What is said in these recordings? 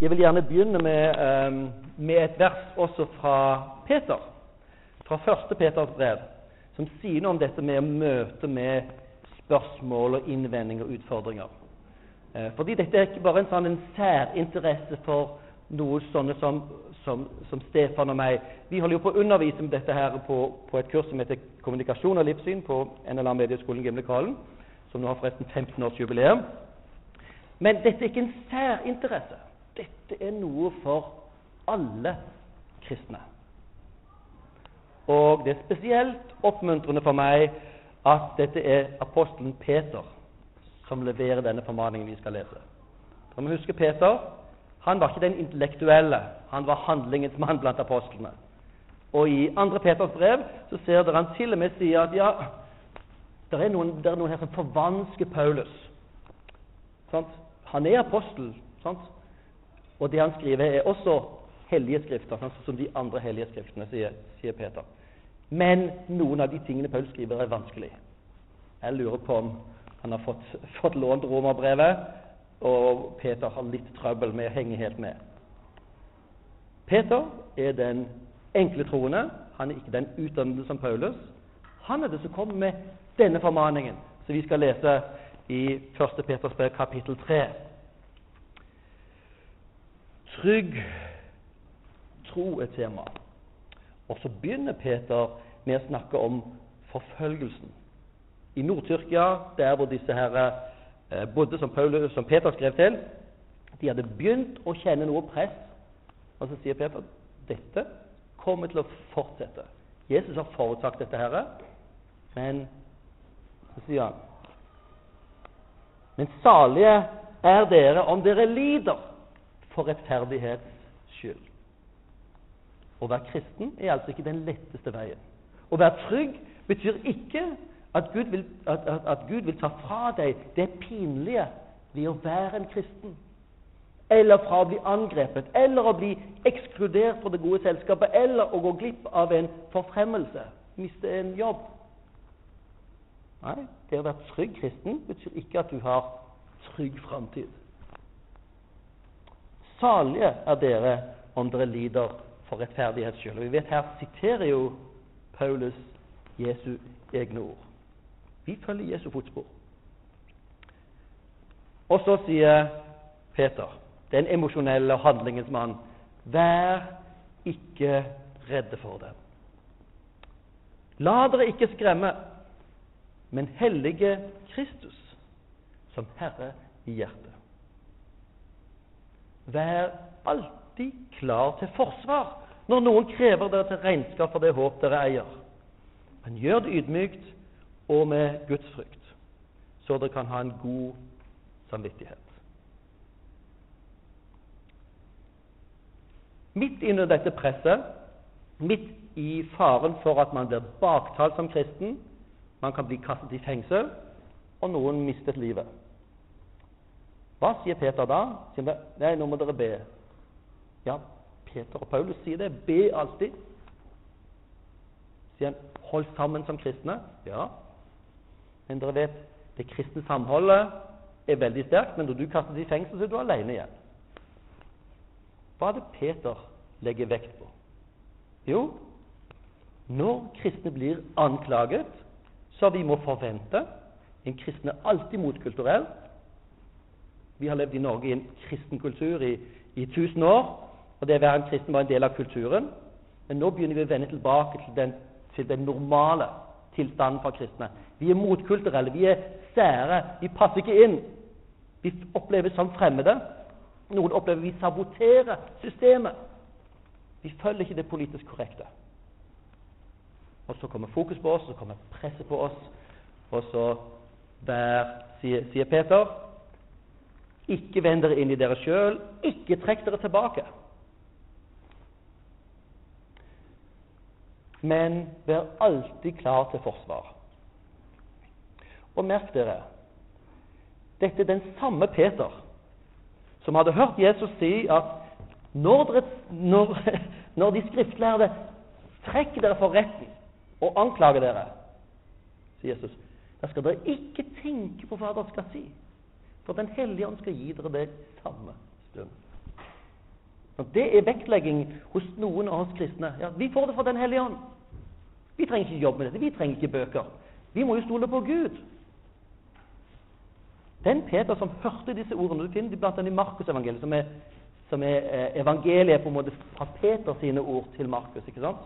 Jeg vil gjerne begynne med, um, med et vers også fra Peter, fra første Peters brev, som sier noe om dette med å møte med spørsmål og innvendinger og utfordringer. Eh, fordi dette er ikke bare en sånn en særinteresse for noe sånne som, som, som, Stefan og meg. Vi holder jo på å undervise om dette her på, på et kurs som heter Kommunikasjon og livssyn på NLA Medieskolen Gimlekollen, som nå har forresten 15-årsjubileum. Men dette er ikke en særinteresse. Dette er noe for alle kristne. Og det er spesielt oppmuntrende for meg at dette er apostelen Peter som leverer denne formaningen vi skal lese. Så må huske Peter han var ikke den intellektuelle, han var handlingens mann blant apostlene. Og i 2. Peters brev så ser dere han til og med sier at ja, det er noen, det er noen her som forvansker Paulus. Sant? Han er apostel. Sant? Og det han skriver, er også hellige skrifter, sånn som de andre hellige skriftene, sier, sier, Peter. Men noen av de tingene Paul skriver, er vanskelig. Jeg lurer på om han har fått, fått lånt romerbrevet, og Peter har litt trøbbel med å henge helt med. Peter er den enkle troende. Han er ikke den utdannede som Paulus. Han er det som kommer med denne formaningen, som vi skal lese i 1. Peters brev, kapittel 3. Trygg tro er tema. Og så begynner Peter med å snakke om forfølgelsen. I Nord-Tyrkia, der hvor disse herre eh, bodde, som, Paulus, som Peter skrev til, de hadde begynt å kjenne noe press. Og så sier Peter dette kommer til å fortsette. Jesus har forutsagt dette, herre, men så sier han Men salige er dere om dere lider for rettferdighets skyld. Å være kristen er altså ikke den letteste veien. Å være trygg betyr ikke at Gud, vil, at, at, at Gud vil ta fra deg det pinlige ved å være en kristen. Eller fra å bli angrepet, eller å bli ekskludert fra det gode selskapet, eller å gå glipp av en forfremmelse, miste en jobb. Nei, det å være trygg kristen betyr ikke at du har trygg framtid. Salige er dere om dere lider for rettferdighets skyld. Vi vet Her siterer jo Paulus Jesu egne ord. Vi følger Jesu fotspor. Og så sier Peter, den emosjonelle handlingens mann, vær ikke redde for det. La dere ikke skremme, men hellige Kristus som Herre i hjertet. Vær alltid klar til forsvar når noen krever dere til regnskap for det håp dere eier. Men gjør det ydmykt og med Guds frykt, så dere kan ha en god samvittighet. Midt under dette presset, midt i faren for at man blir baktalt som kristen, man kan bli kastet i fengsel, og noen mistet livet. Hva sier Peter da? Sier Nei, nå må dere be. Ja, Peter og Paulus sier det. Be alltid. Sier han, hold sammen som kristne. Ja. Men dere vet, det kristne samholdet er veldig sterkt, men når du kastes i fengsel, så er du alene igjen. Hva er det Peter legger vekt på? Jo, når kristne blir anklaget, så vi må forvente En kristen er alltid motkulturell. Vi har levd i Norge i en kristen kultur i, i 1000 år, og det å være en kristen var en del av kulturen. Men nå begynner vi å vende tilbake til den, til den normale tilstanden for kristne. Vi er motkulturelle, vi er sære, vi passer ikke inn. Vi oppleves som fremmede. Noen opplever vi saboterer systemet. Vi følger ikke det politisk korrekte. Og så kommer fokus på oss, så kommer presset på oss, og så der, sier, sier Peter ikke vend dere inn i dere sjøl. Ikke trekk dere tilbake. Men vær alltid klar til forsvar. Og merk dere dette er den samme Peter som hadde hørt Jesus si at når, dere, når, når de skriftlærde trekker dere for retten og anklager dere, sier Jesus, da skal dere ikke tenke på hva dere skal si. For Den hellige ånd skal gi dere det samme stund. Og Det er vektlegging hos noen av oss kristne. Ja, Vi får det fra Den hellige ånd. Vi trenger ikke jobbe med dette. Vi trenger ikke bøker. Vi må jo stole på Gud. Den Peter som hørte disse ordene Du finner de blant annet i Markusevangeliet, som som er eh, evangeliet på en måte fra Peter sine ord til Markus. ikke sant?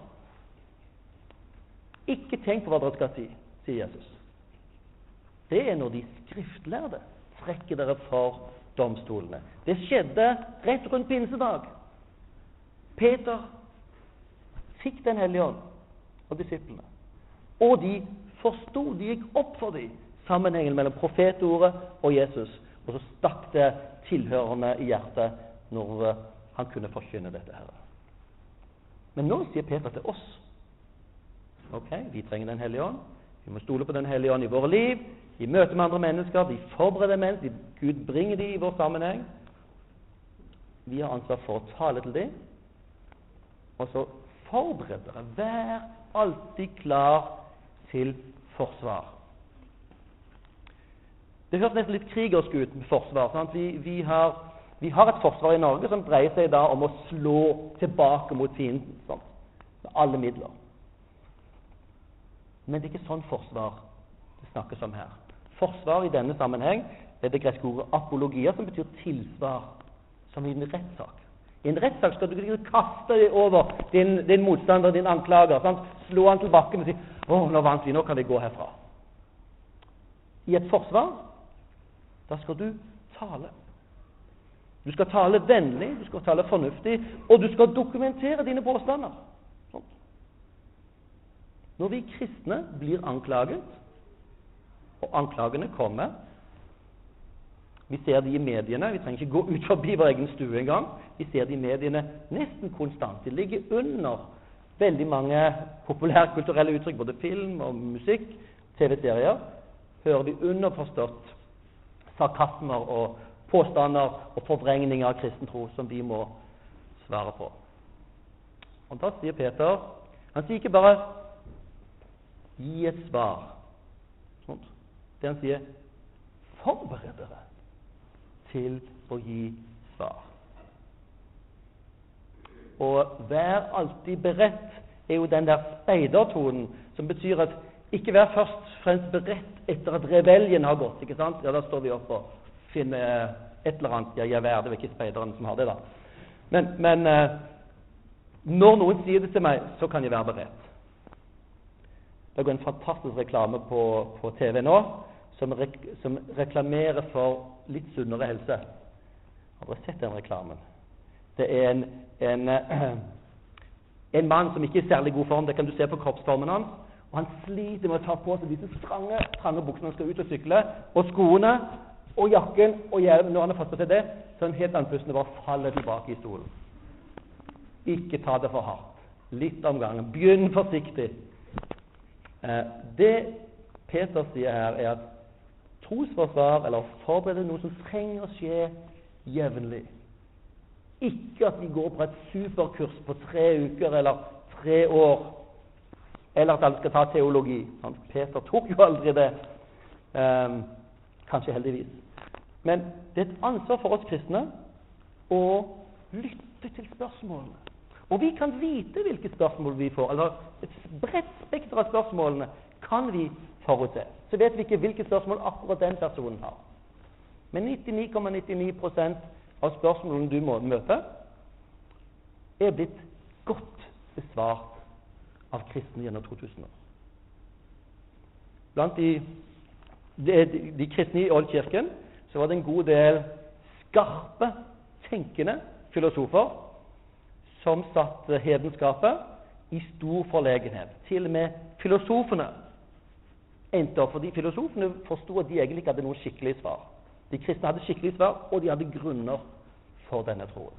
Ikke tenk på hva dere skal si, sier Jesus. Det er når de skriftlærde trekker dere for domstolene. Det skjedde rett rundt pinsedag. Peter fikk Den hellige ånd og disiplene. Og de forsto, de gikk opp for dem, sammenhengen mellom profetordet og Jesus. Og så stakk det tilhørende i hjertet når eh, han kunne forkynne dette. her. Men nå sier Peter til oss ok, vi trenger Den hellige ånd. Vi må stole på Den hellige ånd i våre liv, i møte med andre mennesker. Vi forbereder mennesker. Gud bringer dem i vår sammenheng. Vi har ansvar for å tale til dem. Og så forbered dere. Vær alltid klar til forsvar. Det høres nesten litt krigersk ut med forsvar. Vi, vi, har, vi, har, et forsvar i Norge som dreier seg da om å slå tilbake mot fienden. Sant? Med alle midler. Men det er ikke sånn forsvar det snakkes om her. Forsvar i denne sammenheng er det greske ordet apologia, som betyr tilsvar, som i en rettssak. I en rettssak skal du ikke kaste over din, din motstander, din anklager. Sant? Slå han til bakken og si 'Å, nå vant vi. Nå kan vi gå herfra.' I et forsvar da skal du tale. Du skal tale vennlig, du skal tale fornuftig, og du skal dokumentere dine påstander. Når vi kristne blir anklaget, og anklagene kommer Vi ser de i mediene. Vi trenger ikke gå ut forbi vår egen stue engang. Vi ser de i mediene nesten konstant. De ligger under veldig mange populærkulturelle uttrykk, både film og musikk, TV-serier. Hører vi underforstått sarkasmer og påstander og forvrengninger av kristen tro som vi må svare på. Og Da sier Peter Han sier ikke bare 'gi et svar'. Sånt. Det han sier, forbered dere til å gi svar. Og vær alltid beredt er jo den der speidertonen som betyr at ikke vær først og fremst beredt etter at rebeljen har gått. ikke sant? Ja, Da står vi opp og finner et eller annet ja, er Det er ikke speideren som har det, da. Men, men eh, når noen sier det til meg, så kan jeg være beredt. Det går en fantastisk reklame på, på TV nå som, rek, som, reklamerer for litt sunnere helse. Har dere sett den reklamen? Det er en, en, en mann som ikke er i særlig god form. Det kan du se på kroppsformen hans. Og Han sliter med å ta på seg disse trange, trange buksene han skal ut og sykle, og skoene og jakken og hjelmen. Når han har fått på seg det, så er han helt andpusten og bare faller tilbake i stolen. Ikke ta det for hardt. Litt om gangen. Begynn forsiktig. Eh, det Peter sier her, er at trosforsvar, eller forberede noe som trenger å skje jevnlig. Ikke at vi går på et superkurs på tre uker eller tre år eller at alle skal ta teologi. Peter tok jo aldri det. Um, kanskje heldigvis. Men det er et ansvar for oss kristne å lytte til spørsmålene. Og vi kan vite hvilke spørsmål vi får. eller Et bredt spekter av spørsmålene kan vi forutse. Så vet vi ikke hvilke spørsmål akkurat den personen har. Men 99,99 ,99 av spørsmålene du må møte, er blitt godt besvart av kristne gjennom 2000 år. Blant de, de, de kristne i Oldkirken så var det en god del skarpe, tenkende filosofer som satte hedenskapet i stor forlegenhet. Til og med filosofene endte opp, fordi filosofene forsto at de egentlig ikke hadde noe skikkelig svar. De kristne hadde skikkelig svar, og de hadde grunner for denne troen.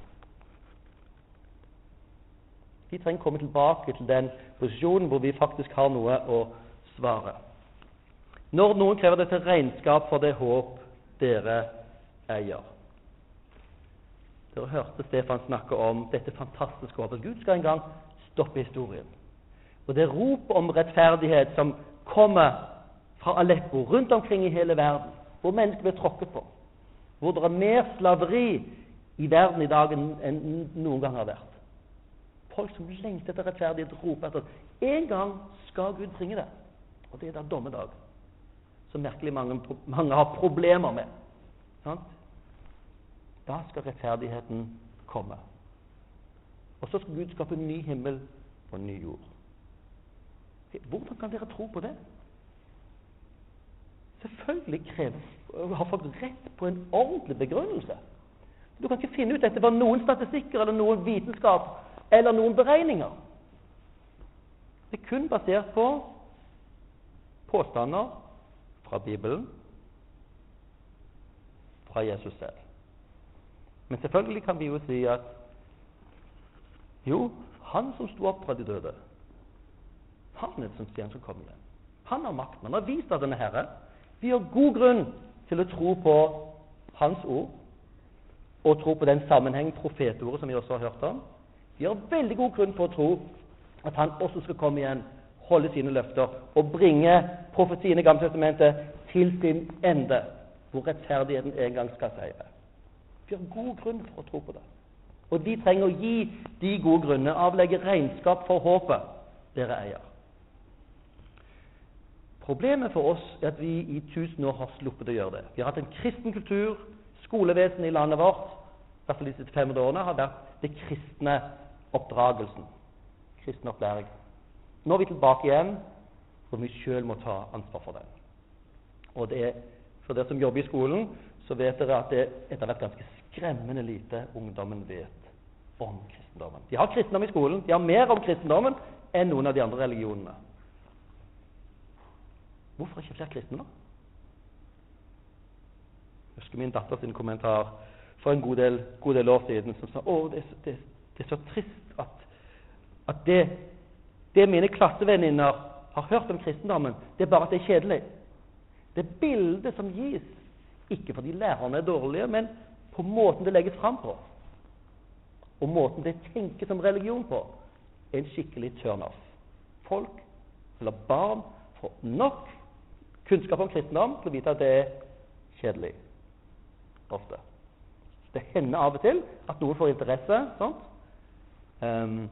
Vi trenger å komme tilbake til den posisjonen hvor vi faktisk har noe å svare. Når noen krever dette regnskap for det håp dere eier. Dere hørte Stefan snakke om dette fantastiske håpet. Gud skal en gang stoppe historien. Og det ropet om rettferdighet som kommer fra Aleppo, rundt omkring i hele verden, hvor mennesker blir tråkket på, hvor det er mer slaveri i verden i dag enn, noen gang har vært. Folk som lengter etter rettferdighet roper etter En gang skal Gud bringe det. Og det er da dommedag. Som merkelig mange, mange har problemer med. Sant? Da skal rettferdigheten komme. Og så skal Gud skape en ny himmel og en ny jord. Hvordan kan dere tro på det? Selvfølgelig krever, har folk rett på en ordentlig begrunnelse. Du kan ikke finne ut dette fra noen statistikker eller noen vitenskap eller noen beregninger. Det er kun basert på påstander fra Bibelen, fra Jesus selv. Men selvfølgelig kan vi jo si at jo, han som sto opp fra de døde, han er som sier han skal komme igjen. Han har makten. Han har vist av denne Herre. Vi har god grunn til å tro på Hans ord og tro på den sammenheng, profetordet, som vi også har hørt om. Vi har veldig god grunn for å tro at han også skal komme igjen, holde sine løfter og bringe profetien i Gamle testamentet til sin ende, hvor rettferdigheten en gang skal seire. Vi har god grunn for å tro på det. Og de trenger å gi de gode grunner, avlegge regnskap for håpet dere eier. Problemet for oss er at vi i tusen år har sluppet å gjøre det. Vi har hatt en kristen kultur. Skolevesenet i landet vårt i hvert fall de siste 500 årene, har vært det kristne oppdragelsen. Kristen opplæring. Nå er vi tilbake igjen, for vi sjøl må ta ansvar for det. Og det er, For dere som jobber i skolen, så vet dere at det etter hvert ganske skremmende lite ungdommen vet om kristendommen. De har kristendom i skolen. De har mer om kristendommen enn noen av de andre religionene. Hvorfor ikke flere kristne, da? Jeg husker min datter sin kommentar for en god del, god del år siden som sa å, det, det, det er så trist at, at det, det mine klassevenninner har hørt om kristendommen, det er bare at det er kjedelig. Det bildet som gis, ikke fordi lærerne er dårlige, men på måten det legges fram på, og måten det tenkes som religion på, er en skikkelig turnoff. Folk, eller barn, får nok kunnskap om kristendom til å vite at det er kjedelig. Ofte. Det hender av og til at noen får interesse. sånt. Um,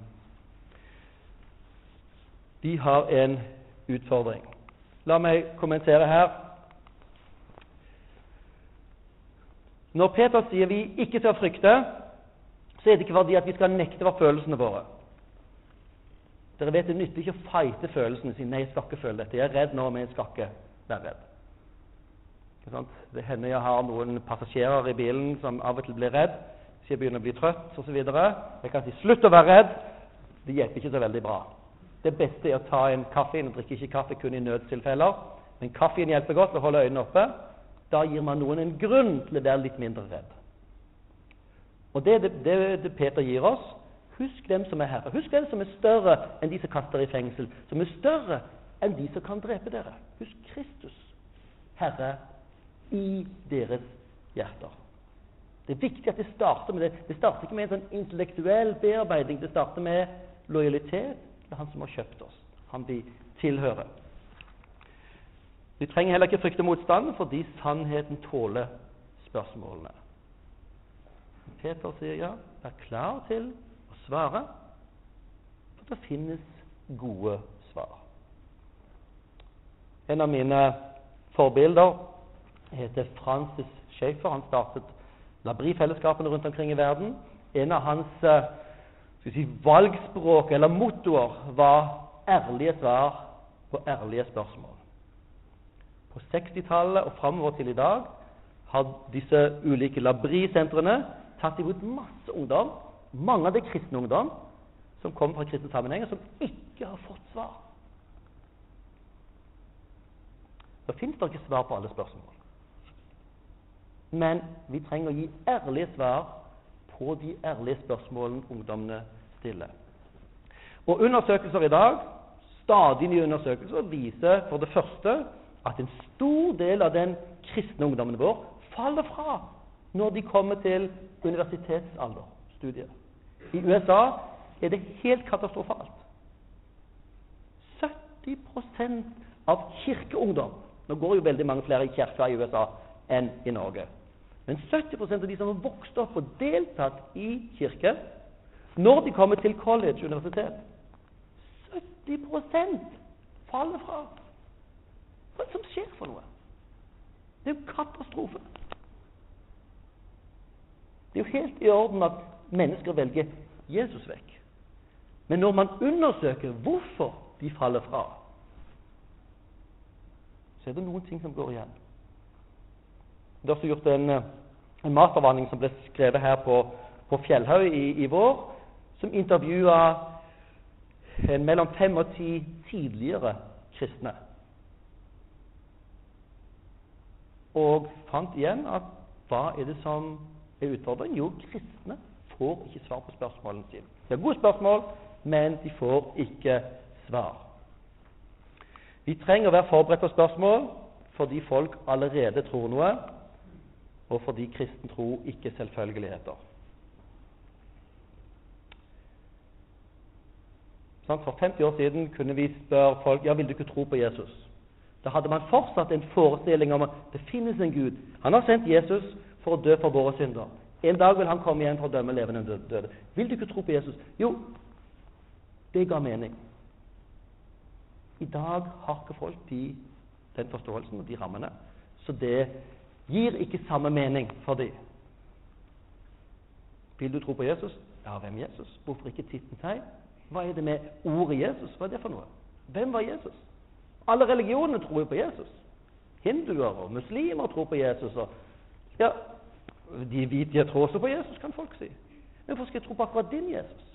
de har en utfordring. La meg kommentere her. Når Peter sier vi ikke skal frykte, så er det ikke fordi at vi skal nekte for følelsene våre. Dere vet Det nytter ikke å fighte følelsene sine. 'Nei, jeg skal ikke føle dette. Jeg er redd nå, men jeg skal ikke være redd.' Det hender jeg har noen passasjerer i bilen som av og til blir redd. Så jeg begynner å bli trøtt osv. Jeg kan si 'slutt å være redd'. Det hjelper ikke så veldig bra. Det beste er å ta en kaffe. Jeg drikker ikke kaffe kun i nødstilfeller, men kaffen hjelper godt å holde øynene oppe. Da gir man noen en grunn til å være litt mindre redd. Og det er det, det, det Peter gir oss. Husk dem som er herre. Husk dem som er større enn de som kaster i fengsel. Som er større enn de som kan drepe dere. Husk Kristus, Herre i deres hjerter. Det er viktig at det starter med det. Det starter ikke med en sånn intellektuell bearbeiding. Det starter med lojalitet til Han som har kjøpt oss, Han vi tilhører. Vi trenger heller ikke frykte motstand, fordi sannheten tåler spørsmålene. Peter sier ja, vær klar til å svare, for det finnes gode svar. En av mine forbilder heter Francis Schaefer. Han startet Labri-fellesskapene rundt omkring i verden. En av hans eh, si, valgspråk eller mottoer var ærlige svar på ærlige spørsmål. På 60-tallet og framover til i dag har disse ulike Labri-sentrene tatt imot masse ungdom, mange av det kristne ungdom, som kommer fra kristne sammenhenger, som ikke har fått svar. Da fins det ikke svar på alle spørsmål. Men vi trenger å gi ærlige svar på de ærlige spørsmålene ungdommene stiller. Og Undersøkelser i dag, stadig nye undersøkelser, viser for det første at en stor del av den kristne ungdommen vår faller fra når de kommer til universitetsalder, studier. I USA er det helt katastrofalt. 70% av kirkeungdom Nå går jo veldig mange flere i kirka i USA enn i Norge. Men 70% av de som har vokst opp og deltatt i kirke, når de kommer til college, universitet 70% faller fra. Hva er det som skjer for noe? Det er jo katastrofe. Det er jo helt i orden at mennesker velger Jesus vekk. Men når man undersøker hvorfor de faller fra, så er det noen ting som går igjen. Det er også gjort en, en masteravhandling som ble skrevet her på, på Fjellhaug i, i, vår, som intervjua mellom fem og ti tidligere kristne. Og fant igjen at hva er det som er utfordringen? Jo, kristne får ikke svar på spørsmålene sine. Det er gode spørsmål, men de får ikke svar. Vi trenger å være forberedt på spørsmål fordi folk allerede tror noe, og fordi kristen tro ikke er selvfølgeligheter. For 50 år siden kunne vi spørre folk ja, vil du ikke tro på Jesus. Da hadde man fortsatt en forestilling om at det finnes en Gud. Han har sendt Jesus for å dø for våre synder. En dag vil han komme igjen for å dømme levende og døde. Vil du ikke tro på Jesus? Jo, det ga mening. I dag har ikke folk de, den forståelsen og de rammene, så det gir ikke samme mening for dem. Vil du tro på Jesus? Ja, hvem Jesus? Hvorfor ikke titten seg? Hva er det med ordet Jesus? Hva er det for noe? Hvem var Jesus? Alle religionene tror jo på Jesus. Hinduer og muslimer tror på Jesus. Og, ja, de hvite tror også på Jesus, kan folk si. Men hvorfor skal jeg tro på akkurat din Jesus?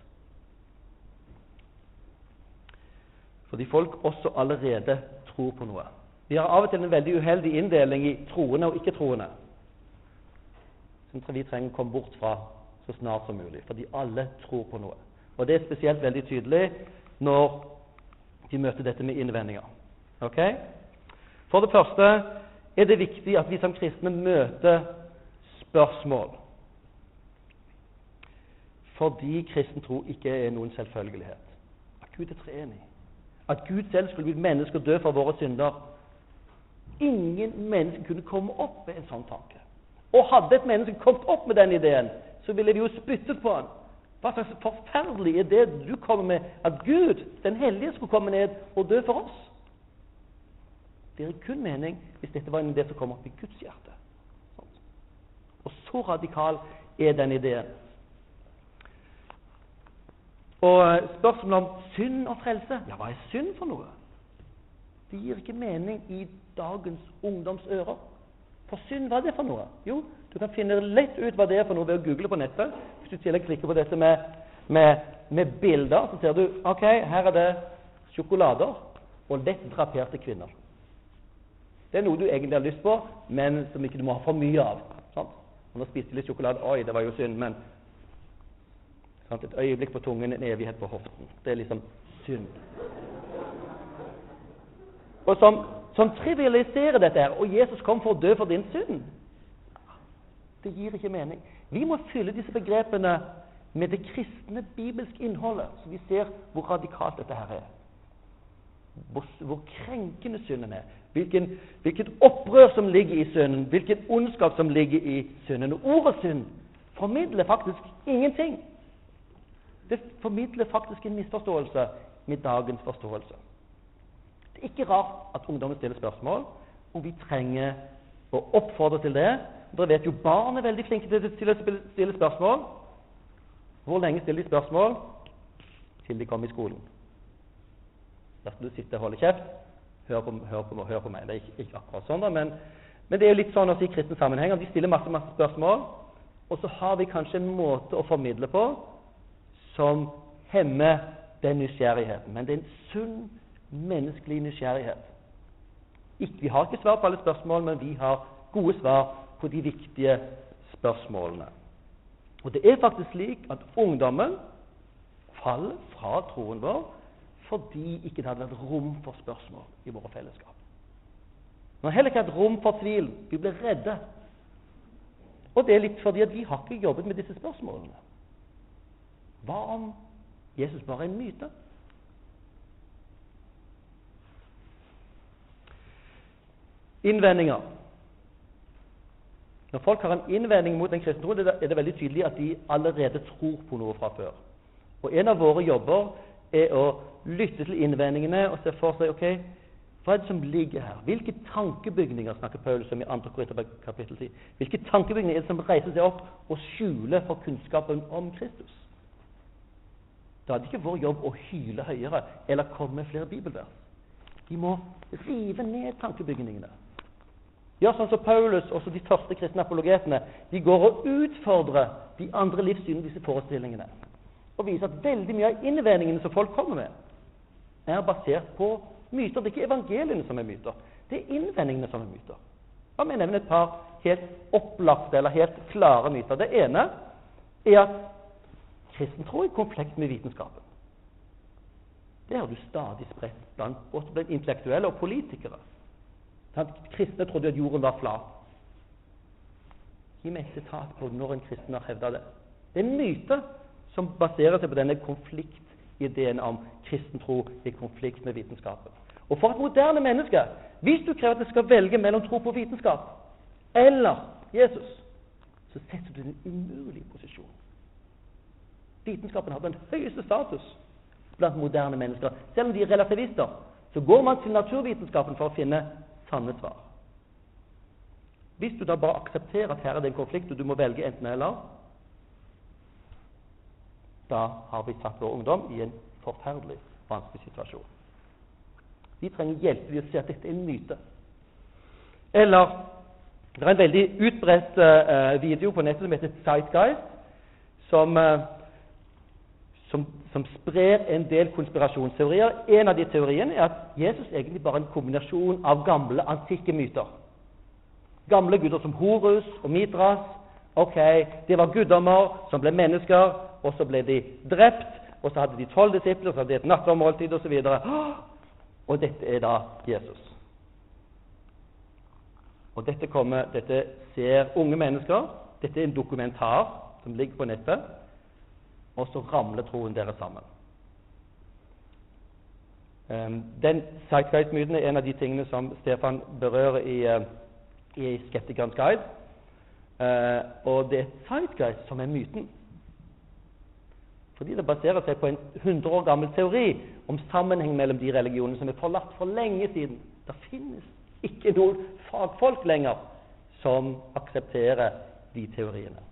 Fordi folk også allerede tror på noe. Vi har av og til en veldig uheldig inndeling i troende og ikke-troende. Som vi trenger å komme bort fra så snart som mulig, fordi alle tror på noe. Og det er spesielt veldig tydelig når de møter dette med innvendinger. Okay? For det første er det viktig at vi som kristne møter spørsmål. Fordi kristen tro ikke er noen selvfølgelighet. At Gud er treenig. At Gud selv skulle blitt menneske og dø for våre synder. Ingen mennesker kunne komme opp med en sånn tanke. Og hadde et menneske kommet opp med den ideen, så ville vi jo spyttet på han. Hva slags forferdelig er det du kommer med, at Gud, den hellige, skulle komme ned og dø for oss? Det gir kun mening hvis dette var en idé som kom opp i Guds hjerte. Og så radikal er den ideen. Og spørsmålet om synd og frelse Ja, hva er synd for noe? Det gir ikke mening i dagens ungdoms ører. For synd, hva er det for noe? Jo, du kan finne lett ut hva det er for noe ved å google på nettet. Hvis du til klikker på dette med, med, med, bilder, så ser du ok, her er det sjokolader og lett draperte kvinner. Det er noe du egentlig har lyst på, men som ikke du må ha for mye av. Sant? Og nå spiste litt sjokolade. Oi, det var jo synd, men sant? Et øyeblikk på tungen, en evighet på hoften. Det er liksom synd. Og som, som trivialiserer dette her. Og Jesus kom for å dø for din synd. Det gir ikke mening. Vi må fylle disse begrepene med det kristne bibelske innholdet, så vi ser hvor radikalt dette her er. Hvor, hvor krenkende synden er. Hvilken, hvilket opprør som ligger i synden. Hvilken ondskap som ligger i synden. Og ordet synd formidler faktisk ingenting. Det formidler faktisk en misforståelse med dagens forståelse. Det er ikke rart at ungdommen stiller spørsmål om vi trenger å oppfordre til det dere vet jo barn er veldig flinke til å stille spørsmål. Hvor lenge stiller de spørsmål? Til de kommer i skolen. Skal du sitter og holder kjeft. Hør på, hør på, hør på meg. Det er ikke, ikke akkurat sånn, da, men, men, det er jo litt sånn også i kristne sammenhenger. De stiller masse, masse spørsmål, og så har vi kanskje en måte å formidle på som hemmer den nysgjerrigheten. Men det er en sunn menneskelig nysgjerrighet. Ikke, vi har ikke svar på alle spørsmål, men vi har gode svar på de viktige spørsmålene. Og det er faktisk slik at ungdommen faller fra troen vår fordi ikke det hadde vært rom for spørsmål i våre fellesskap. Men heller ikke et rom for tvil. Vi blir redde. Og det er litt fordi at vi har ikke jobbet med disse spørsmålene. Hva om Jesus bare er en myte? Innvendinger. Når folk har en innvending mot en kristen tro, er det veldig tydelig at de allerede tror på noe fra før. Og En av våre jobber er å lytte til innvendingene og se for seg ok, hva er det som ligger her. Hvilke tankebygninger snakker Paulus om i 2. Korinterberg kapittel 10? Hvilke tankebygninger er det som reiser seg opp og skjuler for kunnskapen om Kristus? Da er det ikke vår jobb å hyle høyere eller komme med flere bibelvers. De må rive ned tankebygningene. Ja, sånn som Paulus og de første kristne apologetene. De går og utfordrer de andre livssynene, disse forestillingene. Og viser at veldig mye av innvendingene som folk kommer med, er basert på myter. Det er ikke evangeliene som er myter. Det er innvendingene som er myter. La meg nevne et par helt opplagte eller helt klare myter. Det ene er at kristen tro er i konflikt med vitenskapen. Det har du stadig spredt blant, også blant intellektuelle og politikere. Kristne trodde at jorden var flat. Gi meg et sitat på når en kristen har hevda det. Det er en myte som baserer seg på denne konfliktideen om kristen tro i konflikt med vitenskapen. Og for et moderne menneske, hvis du krever at det skal velge mellom tro på vitenskap eller Jesus, så setter du deg i en umulig posisjon. Vitenskapen har den høyeste status blant moderne mennesker. Selv om de er relativister, så går man til naturvitenskapen for å finne sanne svar. Hvis du da bare aksepterer at her er det en konflikt, og du må velge enten eller, da har vi satt vår ungdom i en forferdelig vanskelig situasjon. Vi trenger hjelp til å se at dette er en myte. Eller det er en veldig utbredt uh, video på nettet som heter Sightguide, som uh, som, som, sprer en del konspirasjonsteorier. En av de teoriene er at Jesus egentlig bare er en kombinasjon av gamle, antikke myter. Gamle guder som Horus og Mitras. Ok, Det var guddommer som ble mennesker, og så ble de drept. Og så hadde de tolv disipler, så hadde de et nattverdmåltid osv. Og, og dette er da Jesus. Og dette, kommer, dette ser unge mennesker. Dette er en dokumentar som ligger på nettet og så ramler troen deres sammen. Um, den Zeitgeist-myten er en av de tingene som Stefan berører i, uh, i 'Skeptikerens guide'. Uh, og det er Zeitgeist som er myten. Fordi det baserer seg på en 100 år gammel teori om sammenheng mellom de religionene som er forlatt for lenge siden. Det finnes ikke noen fagfolk lenger som aksepterer de teoriene.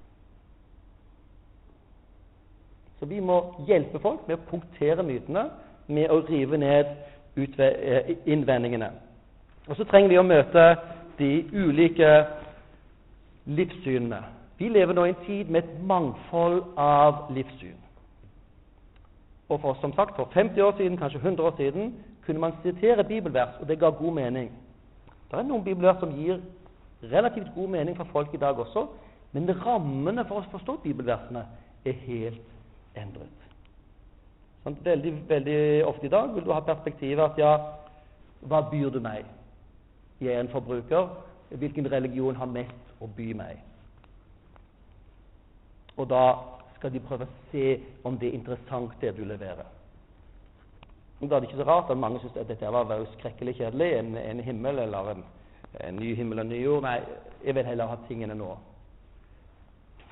Så vi må hjelpe folk med å punktere mytene, med å rive ned eh, innvendingene. Og så trenger vi å møte de ulike livssynene. Vi lever nå i en tid med et mangfold av livssyn. Og for, som sagt, for 50 år siden, kanskje 100 år siden, kunne man sitere bibelvers, og det ga god mening. Det er noen bibelvers som gir relativt god mening for folk i dag også, men rammene for å forstå bibelversene er helt endret. Sånn, veldig, veldig ofte i dag vil du ha perspektivet at ja, hva byr du meg? Jeg er en forbruker. Hvilken religion har mest å by meg? Og da skal de prøve å se om det er interessant, det du leverer. Da er det ikke så rart at mange syns at dette var skrekkelig kjedelig. En, en himmel eller en, en, ny himmel og ny jord. Nei, jeg vil heller ha tingene nå.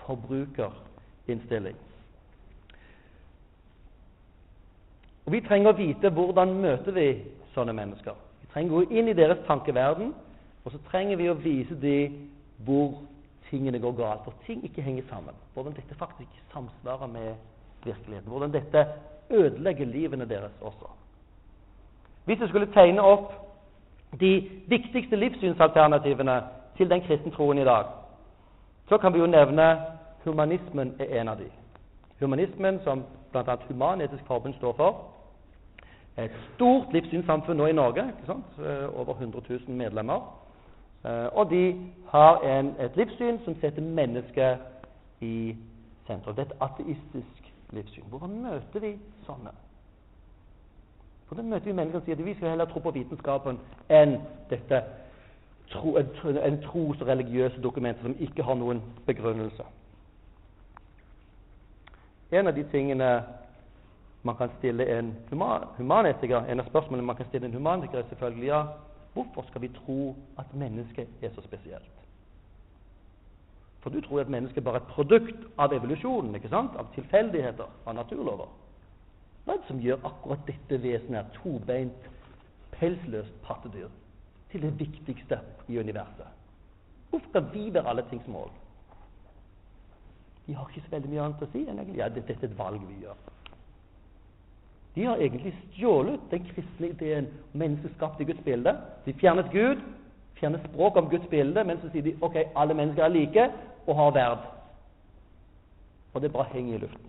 Forbrukerinnstilling. Og Vi trenger å vite hvordan møter vi sånne mennesker. Vi trenger å gå inn i deres tankeverden, og så trenger vi å vise dem hvor tingene går galt, og ting ikke henger sammen. Hvordan dette faktisk ikke samsvarer med virkeligheten. Hvordan dette ødelegger livene deres også. Hvis jeg skulle tegne opp de viktigste livssynsalternativene til den kristne troen i dag, så kan vi jo nevne humanismen er en av de. Humanismen, som bl.a. Human-Etisk Forbund står for, et stort livssynssamfunn nå i Norge. Eh, over 100 000 medlemmer. Eh, og de har en, et livssyn som setter mennesket i sentrum. Det er et ateistisk livssyn. Hvordan møter vi sånne? Hvordan møter vi mennesker som sier at vi skal heller tro på vitenskapen enn dette tro, en, en tros- og religiøse dokumenter som ikke har noen begrunnelse? En av de tingene man kan stille en humanetiker En av spørsmålene man kan stille en humanetiker, er selvfølgelig ja, hvorfor skal vi tro at mennesket er så spesielt? For du tror at mennesket bare er et produkt av evolusjonen, ikke sant? av tilfeldigheter, av naturlover. Hva er det som gjør akkurat dette vesenet, tobeint, pelsløst pattedyr, til det viktigste i universet? Hvorfor skal vi være alle tings mål? De har ikke så veldig mye annet å si enn egentlig ja, dette er et valg vi gjør. De har egentlig stjålet den kristne ideen om mennesket skapt i Guds bilde. De fjernet Gud, fjernet språk om Guds bilde, men så sier de ok, alle mennesker er like og har verd. Og det bare henger i luften.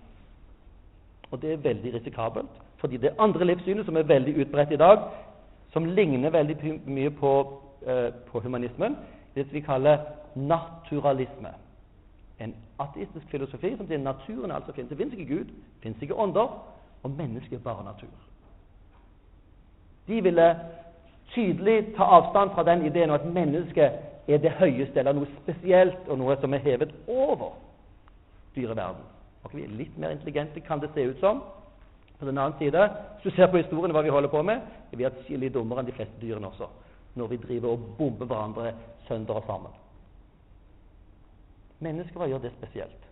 Og det er veldig risikabelt, fordi det andre livssynet som er veldig utbredt i dag, som ligner veldig mye på, eh, på humanismen, det vi kaller naturalisme. En ateistisk filosofi som sier naturen altså finnes. Det finnes ikke Gud, det finnes ikke ånder, og mennesket er bare natur. De ville tydelig ta avstand fra den ideen om at mennesket er det høyeste, eller noe spesielt, og noe som er hevet over dyreverden. Og vi er litt mer intelligente, kan det se ut som. På den annen side, hvis du ser på historien hva vi holder på med, er vi atskillig dummere enn de fleste dyrene også, når vi driver og bomber hverandre sønder og sammen. Mennesker hva gjør det spesielt?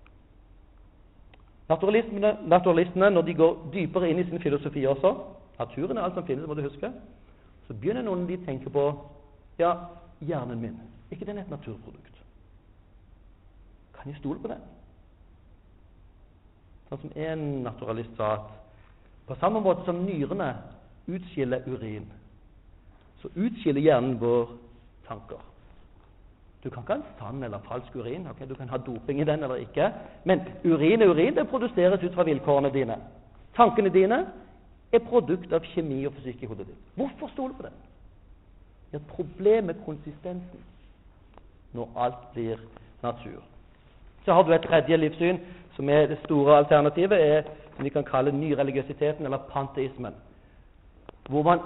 Naturalistene, naturalistene, når de går dypere inn i sin filosofi også Naturen er alt som finnes, må du huske. Så begynner noen de tenke på ja, hjernen min. ikke den et naturprodukt? Kan jeg stole på den? Sånn som en naturalist sa at på samme måte som nyrene utskiller urin, så utskiller hjernen vår tanker. Du kan ikke ha en sann eller falsk urin. Okay? Du kan ha doping i den eller ikke. Men urin er urin. Det produseres ut fra vilkårene dine. Tankene dine er produkt av kjemi og fysikk i hodet ditt. Hvorfor stole på det? Det er et problem med konsistensen når alt blir natur. Så har du et tredje livssyn, som er det store alternativet, er som vi kan kalle nyreligiøsiteten, eller panteismen. Hvor man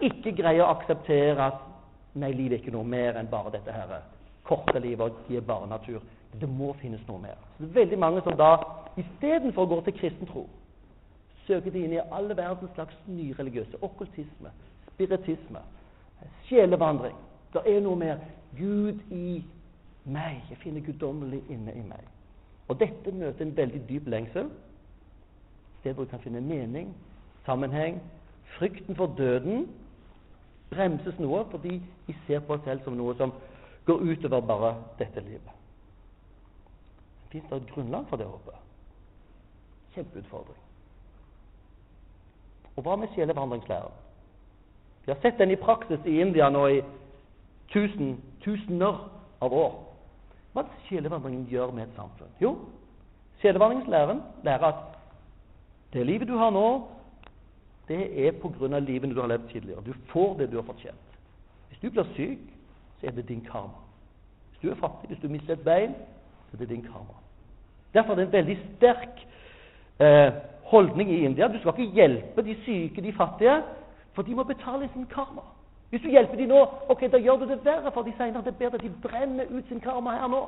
ikke greier å akseptere at nei, livet er ikke noe mer enn bare dette her korte livet, og gi bare natur. Det må finnes noe mer. Så det er veldig mange som da istedenfor å gå til kristen tro, søker de inn i alle verdens slags nyreligiøse okkultisme, spiritisme, sjelevandring. Det er noe mer Gud i meg. Jeg finner guddommelig inne i meg. Og dette møter en veldig dyp lengsel. Sted hvor vi kan finne mening, sammenheng. Frykten for døden bremses noe fordi vi ser på oss selv som noe som går utover bare dette livet. Fins det et grunnlag for det håpet? Kjempeutfordring. Og hva med sjelevandringslæren? Vi har sett den i praksis i India nå i tusen, tusener av år. Hva sjelevandringen gjør med et samfunn? Jo, sjelevandringslæren lærer at det livet du har nå, det er av livene du har levd tidligere. Du får det du har fortjent. Hvis du blir syk, så er det din karma. Hvis du er fattig, hvis du mister et bein, så er det din karma. Derfor er det en veldig sterk eh, holdning i India. Du skal ikke hjelpe de syke, de fattige, for de må betale sin karma. Hvis du hjelper dem nå, ok, da gjør du det verre for de senere. Det er bedre at de brenner ut sin karma her nå.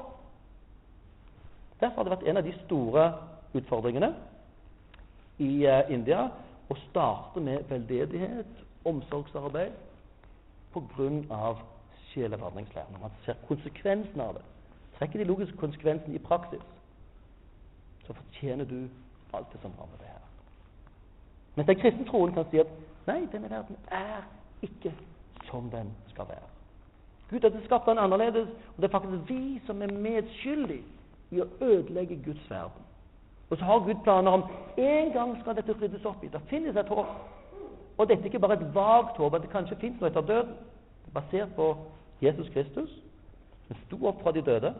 Derfor har det vært en av de store utfordringene i eh, India å starte med veldedighet, omsorgsarbeid, på grunn av sjelevandringslæren. Når man ser konsekvensen av det, trekker de logiske konsekvensene i praksis, så fortjener du alt det som rammer det her. Mens den kristne troen kan si at nei, denne verden er ikke som den skal være. Gud hadde skapt den annerledes, og det er faktisk vi som er medskyldige i å ødelegge Guds verden. Og så har Gud planer om en gang skal dette ryddes opp i. Det finnes et håp. Og dette er ikke bare et vagt håp, at det kanskje finnes noe etter døden. Basert på Jesus Kristus, som sto opp fra de døde,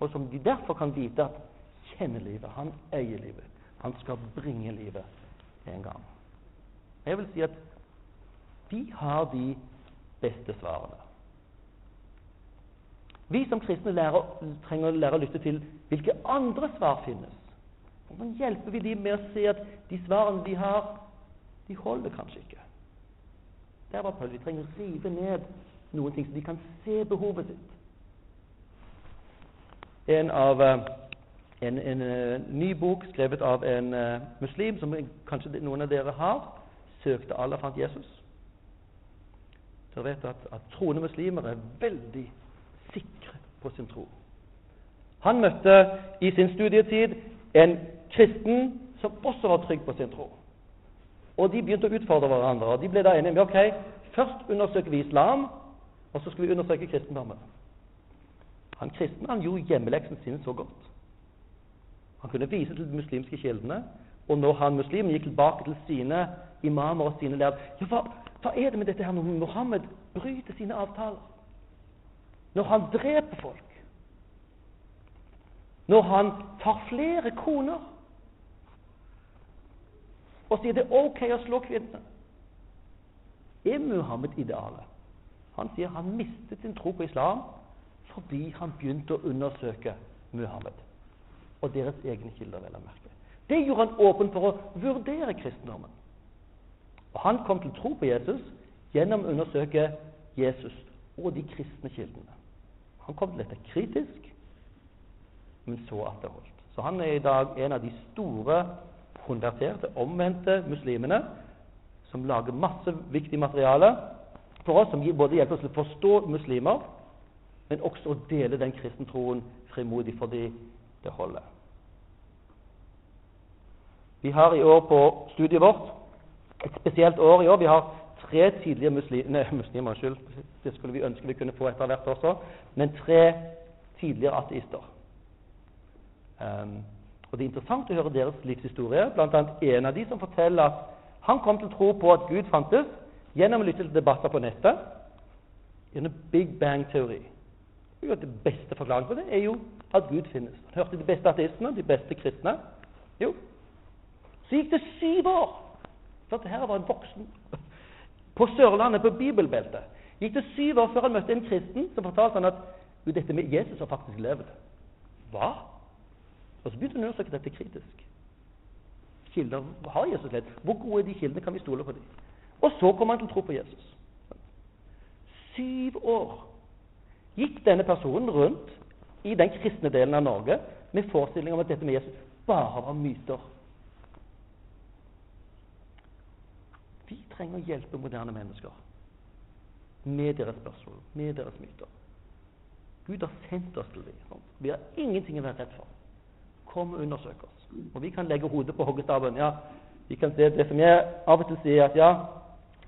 og som de derfor kan vite at kjenner livet. Han eier livet. Han skal bringe livet en gang. Jeg vil si at de har de beste svarene. Vi som kristne lærer, trenger å lære å lytte til hvilke andre svar finnes. Hvordan hjelper vi dem med å se at de svarene de har, de holder kanskje ikke? Der var Paul. Vi trenger å rive ned noen ting, så de kan se behovet sitt. En, av, eh, en, en, eh, ny bok skrevet av en uh, muslim, som kanskje noen av dere har, søkte Allah fant Jesus. Dere vet at, at troende muslimer er veldig sikre på sin tro. Han møtte i sin studietid en kristen som også var trygg på sin tro. Og de begynte å utfordre hverandre. og De ble da enige om ok, først undersøker vi islam, og så skal vi undersøke kristendommen. Han kristne han gjorde hjemmeleksen sin så godt. Han kunne vise til de muslimske kildene. Og når han muslimen gikk tilbake til sine imamer og sine lærere ja, hva, hva, er det med dette her når Mohammed bryter sine avtaler? Når han dreper folk? Når han tar flere koner? Og sier det er ok å slå kvinnene? Er Muhammed idealet? Han sier han mistet sin tro på islam fordi han begynte å undersøke Muhammed og deres egne kilder. vel å merke. Det gjorde han åpen for å vurdere kristendommen. Og Han kom til tro på Jesus gjennom å undersøke Jesus og de kristne kildene. Han kom til dette kritisk, men så at det holdt. Så han er i dag en av de store konverterte, omvendte muslimene som lager masse viktig materiale for oss, som både hjelper oss til å forstå muslimer, men også å dele den kristne troen frimodig fordi det holder. Vi har i år på studiet vårt et spesielt år i år. Vi har tre tidlige muslimer, muslimer unnskyld, det skulle vi ønske vi kunne få etter hvert også, men tre tidligere ateister. Um, og Det er interessant å høre deres livshistorie, Blant annet en av de som forteller at han kom til å tro på at Gud fantes gjennom å lytte til debatter på nettet. Gjennom Big Bang-teori. Det beste forklaringen på det er jo at Gud finnes. Han hørte de beste ateistene, de beste kristne. Jo, så gikk det syv år for dette var en voksen på Sørlandet, på bibelbeltet. gikk det syv år før han møtte en kristen som fortalte han at dette med Jesus har faktisk levd. Hva? Og så begynte han å undersøke dette kritisk. Kilder, Har Jesus levd? Hvor gode er de kildene? Kan vi stole på dem? Og så kom han til å tro på Jesus. Syv år gikk denne personen rundt i den kristne delen av Norge med forestilling om at dette med Jesus bare var myter. Vi trenger å hjelpe moderne mennesker med deres spørsmål, med deres myter. Gud har sendt oss til dem. Vi har ingenting å være redd for. Kom og undersøk oss. Og vi kan legge hodet på hoggestaven. Ja, vi kan se det som jeg av og til sier, at ja,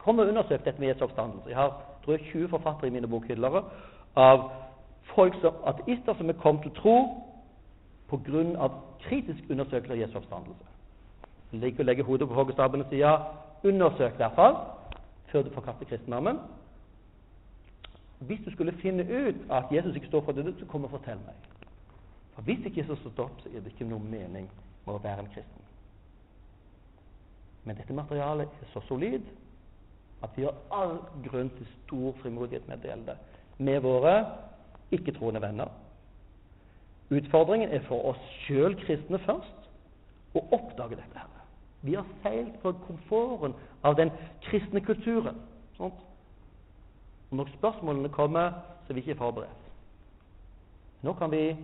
kom og undersøk dette med Jesu oppstandelse. Jeg har tror jeg, 20 forfattere i mine bokhyllere av folk som, ateister som er kommet til tro pga. kritisk undersøkelse av Jesu oppstandelse. Legg å legge hodet på hoggestaven og si ja, Undersøk fall før du forkaster kristendommen. Hvis du skulle finne ut at Jesus ikke står for det, så kom og fortell meg. For Hvis ikke Jesus står opp, så er det ikke noe mening med å være en kristen. Men dette materialet er så solid at vi har all grunn til stor frimodighet med å dele det med våre ikke-troende venner. Utfordringen er for oss sjøl kristne først å oppdage dette. her. Vi har seilt på komforten av den kristne kulturen. Sånt. Og når spørsmålene kommer, så er vi ikke forberedt. Nå kan vi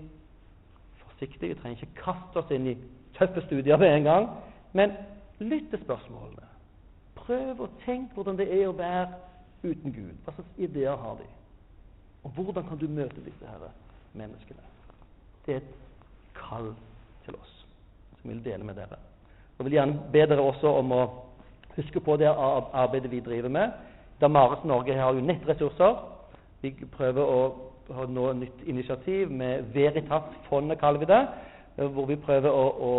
forsiktig, vi trenger ikke kaste oss inn i tøffe studier med en gang, men lytt til spørsmålene. Prøv å tenke hvordan det er å være uten Gud. Hva slags ideer har de? Og hvordan kan du møte disse her menneskene? Det er et kall til oss som vil dele med dere. Jeg vil gjerne be dere også om å huske på det arbeidet vi driver med. Damaris Norge har jo nettressurser. Vi prøver å ha nå nytt initiativ med Veritas-fondet, kaller vi det. Hvor vi prøver å, å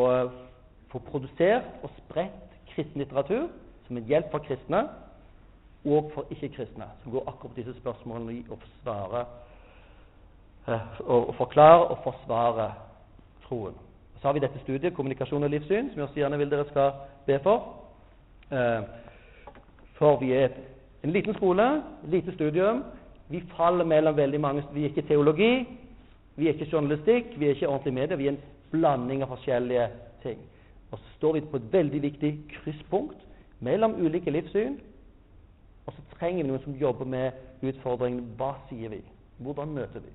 få produsert og spredt kristen litteratur som en hjelp for kristne og for ikke-kristne, som går akkurat disse spørsmålene i å forsvare, eh, å forklare og forsvare troen. Så har vi dette studiet, kommunikasjon og livssyn, som jeg også gjerne vil dere skal be for. Eh, for vi er en liten skole, lite studium. Vi faller mellom veldig mange Vi er ikke teologi, vi er ikke journalistikk, vi er ikke ordentlig medie. Vi er en blanding av forskjellige ting. Og så står vi på et veldig viktig krysspunkt mellom ulike livssyn. Og så trenger vi noen som jobber med utfordringen hva sier vi? Hvordan møter vi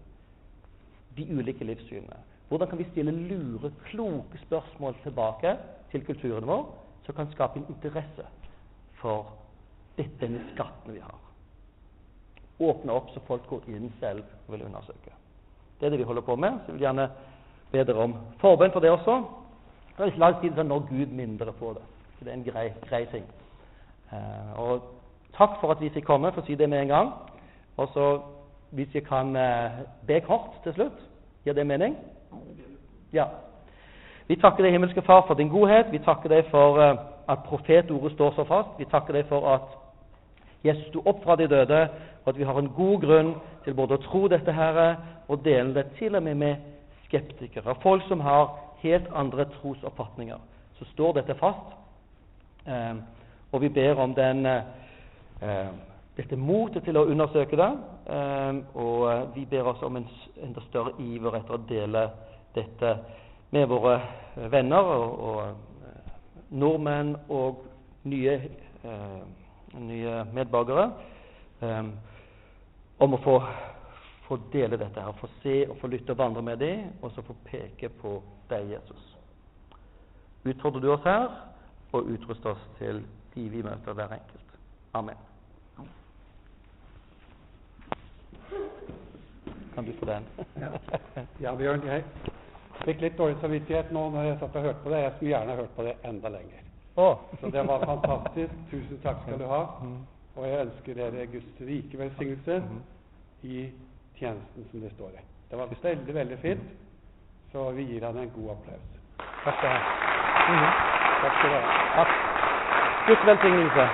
de ulike livssynene? Hvordan kan vi stille lure, kloke spørsmål tilbake til kulturen vår, som kan skape en interesse for denne skatten vi har? Åpne opp så folk går inn selv og vil undersøke. Det er det vi holder på med. Så jeg vil gjerne be dere om forbønn for det også. Det er ikke lang tid til når Gud mindre på det. Så det er en grei, grei ting. Eh, og takk for at vi fikk komme, for å si det med en gang. Og så hvis jeg kan eh, be kort til slutt. Gir det mening? Ja. Vi takker deg, himmelske Far, for din godhet. Vi takker deg for eh, at profetordet står så fast. Vi takker deg for at Jesus sto opp fra de døde, og at vi har en god grunn til både å tro dette her og dele det til og med med skeptikere, folk som har helt andre trosoppfatninger. Så står dette fast, og vi ber om den, eh, dette motet til å undersøke det. Eh, og vi ber oss om en enda større iver etter å dele dette med våre venner og, og eh, nordmenn og nye, eh, nye medborgere. Eh, om å få, få, dele dette her, få se og få lytte og vandre med dem, og så få peke på deg, Jesus. Utfordrer du oss her, og utruste oss til de vi møter hver enkelt. Amen. Kan du få den? ja. ja, Bjørn, jeg fikk litt dårlig samvittighet nå når jeg satt og hørte på det. Jeg skulle gjerne hørt på det enda lenger. Oh. Så det var fantastisk. Tusen takk skal du ha. Mm. Og jeg ønsker dere Guds rike velsignelse Mm. i tjenesten som det står i. Det var veldig, veldig fint. Så vi gir han en god applaus. Takk skal du ha. Takk skal du ha. Takk. Guds velsignelse.